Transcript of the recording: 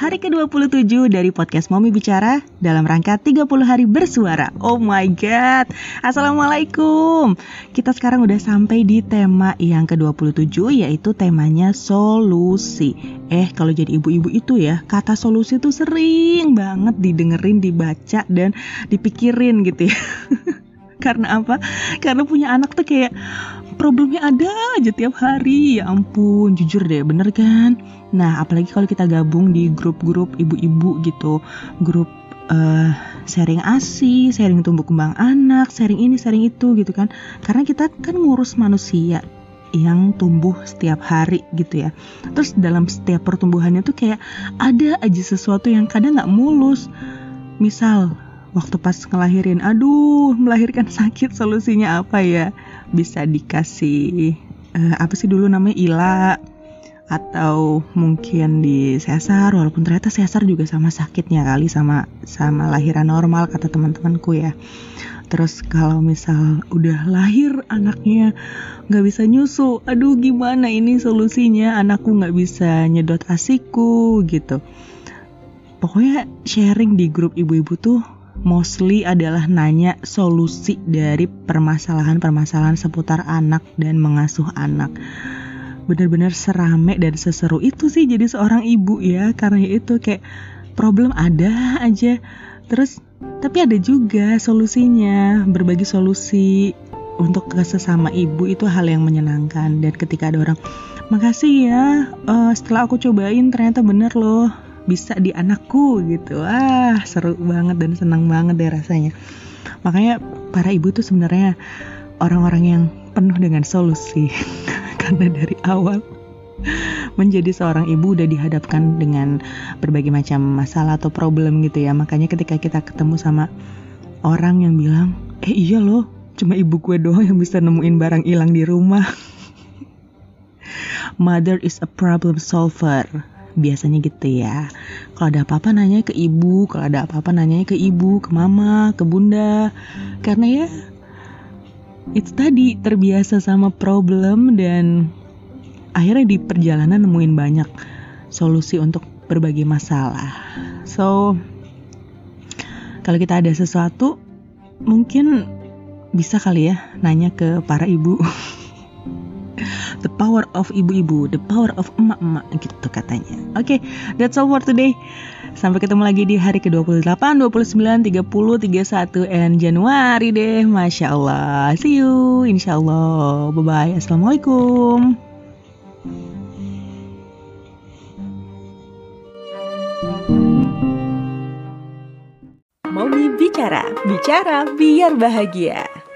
hari ke-27 dari podcast Momi Bicara dalam rangka 30 hari bersuara. Oh my god. Assalamualaikum. Kita sekarang udah sampai di tema yang ke-27 yaitu temanya solusi. Eh, kalau jadi ibu-ibu itu ya, kata solusi tuh sering banget didengerin, dibaca dan dipikirin gitu ya. Karena apa? Karena punya anak tuh kayak problemnya ada aja tiap hari. Ya ampun, jujur deh, bener kan? Nah, apalagi kalau kita gabung di grup-grup ibu-ibu gitu, grup uh, sharing ASI, sharing tumbuh kembang anak, sharing ini, sharing itu gitu kan. Karena kita kan ngurus manusia yang tumbuh setiap hari gitu ya. Terus dalam setiap pertumbuhannya tuh kayak ada aja sesuatu yang kadang nggak mulus. Misal waktu pas ngelahirin. Aduh melahirkan sakit solusinya apa ya? Bisa dikasih uh, apa sih dulu namanya ila atau mungkin di sesar walaupun ternyata sesar juga sama sakitnya kali sama sama lahiran normal kata teman-temanku ya. Terus kalau misal udah lahir anaknya nggak bisa nyusu aduh gimana ini solusinya? Anakku nggak bisa nyedot asiku gitu. Pokoknya sharing di grup ibu-ibu tuh mostly adalah nanya solusi dari permasalahan-permasalahan seputar anak dan mengasuh anak. Benar-benar serame dan seseru itu sih jadi seorang ibu ya, karena itu kayak problem ada aja. Terus tapi ada juga solusinya, berbagi solusi untuk sesama ibu itu hal yang menyenangkan dan ketika ada orang makasih ya uh, setelah aku cobain ternyata bener loh bisa di anakku gitu. Ah seru banget dan senang banget deh rasanya. Makanya para ibu tuh sebenarnya orang-orang yang penuh dengan solusi. Karena dari awal menjadi seorang ibu udah dihadapkan dengan berbagai macam masalah atau problem gitu ya. Makanya ketika kita ketemu sama orang yang bilang eh iya loh cuma ibu gue doang yang bisa nemuin barang hilang di rumah. Mother is a problem solver biasanya gitu ya. Kalau ada apa-apa nanya ke ibu kalau ada apa-apa nanya ke ibu ke mama ke bunda. Karena ya itu tadi terbiasa sama problem dan akhirnya di perjalanan nemuin banyak solusi untuk berbagai masalah. So kalau kita ada sesuatu mungkin bisa kali ya nanya ke para ibu the power of ibu-ibu, the power of emak-emak gitu katanya. Oke, okay, that's all for today. Sampai ketemu lagi di hari ke-28, 29, 30, 31 and Januari deh. Masya Allah. See you. Insya Allah. Bye-bye. Assalamualaikum. Mau bicara, bicara biar bahagia.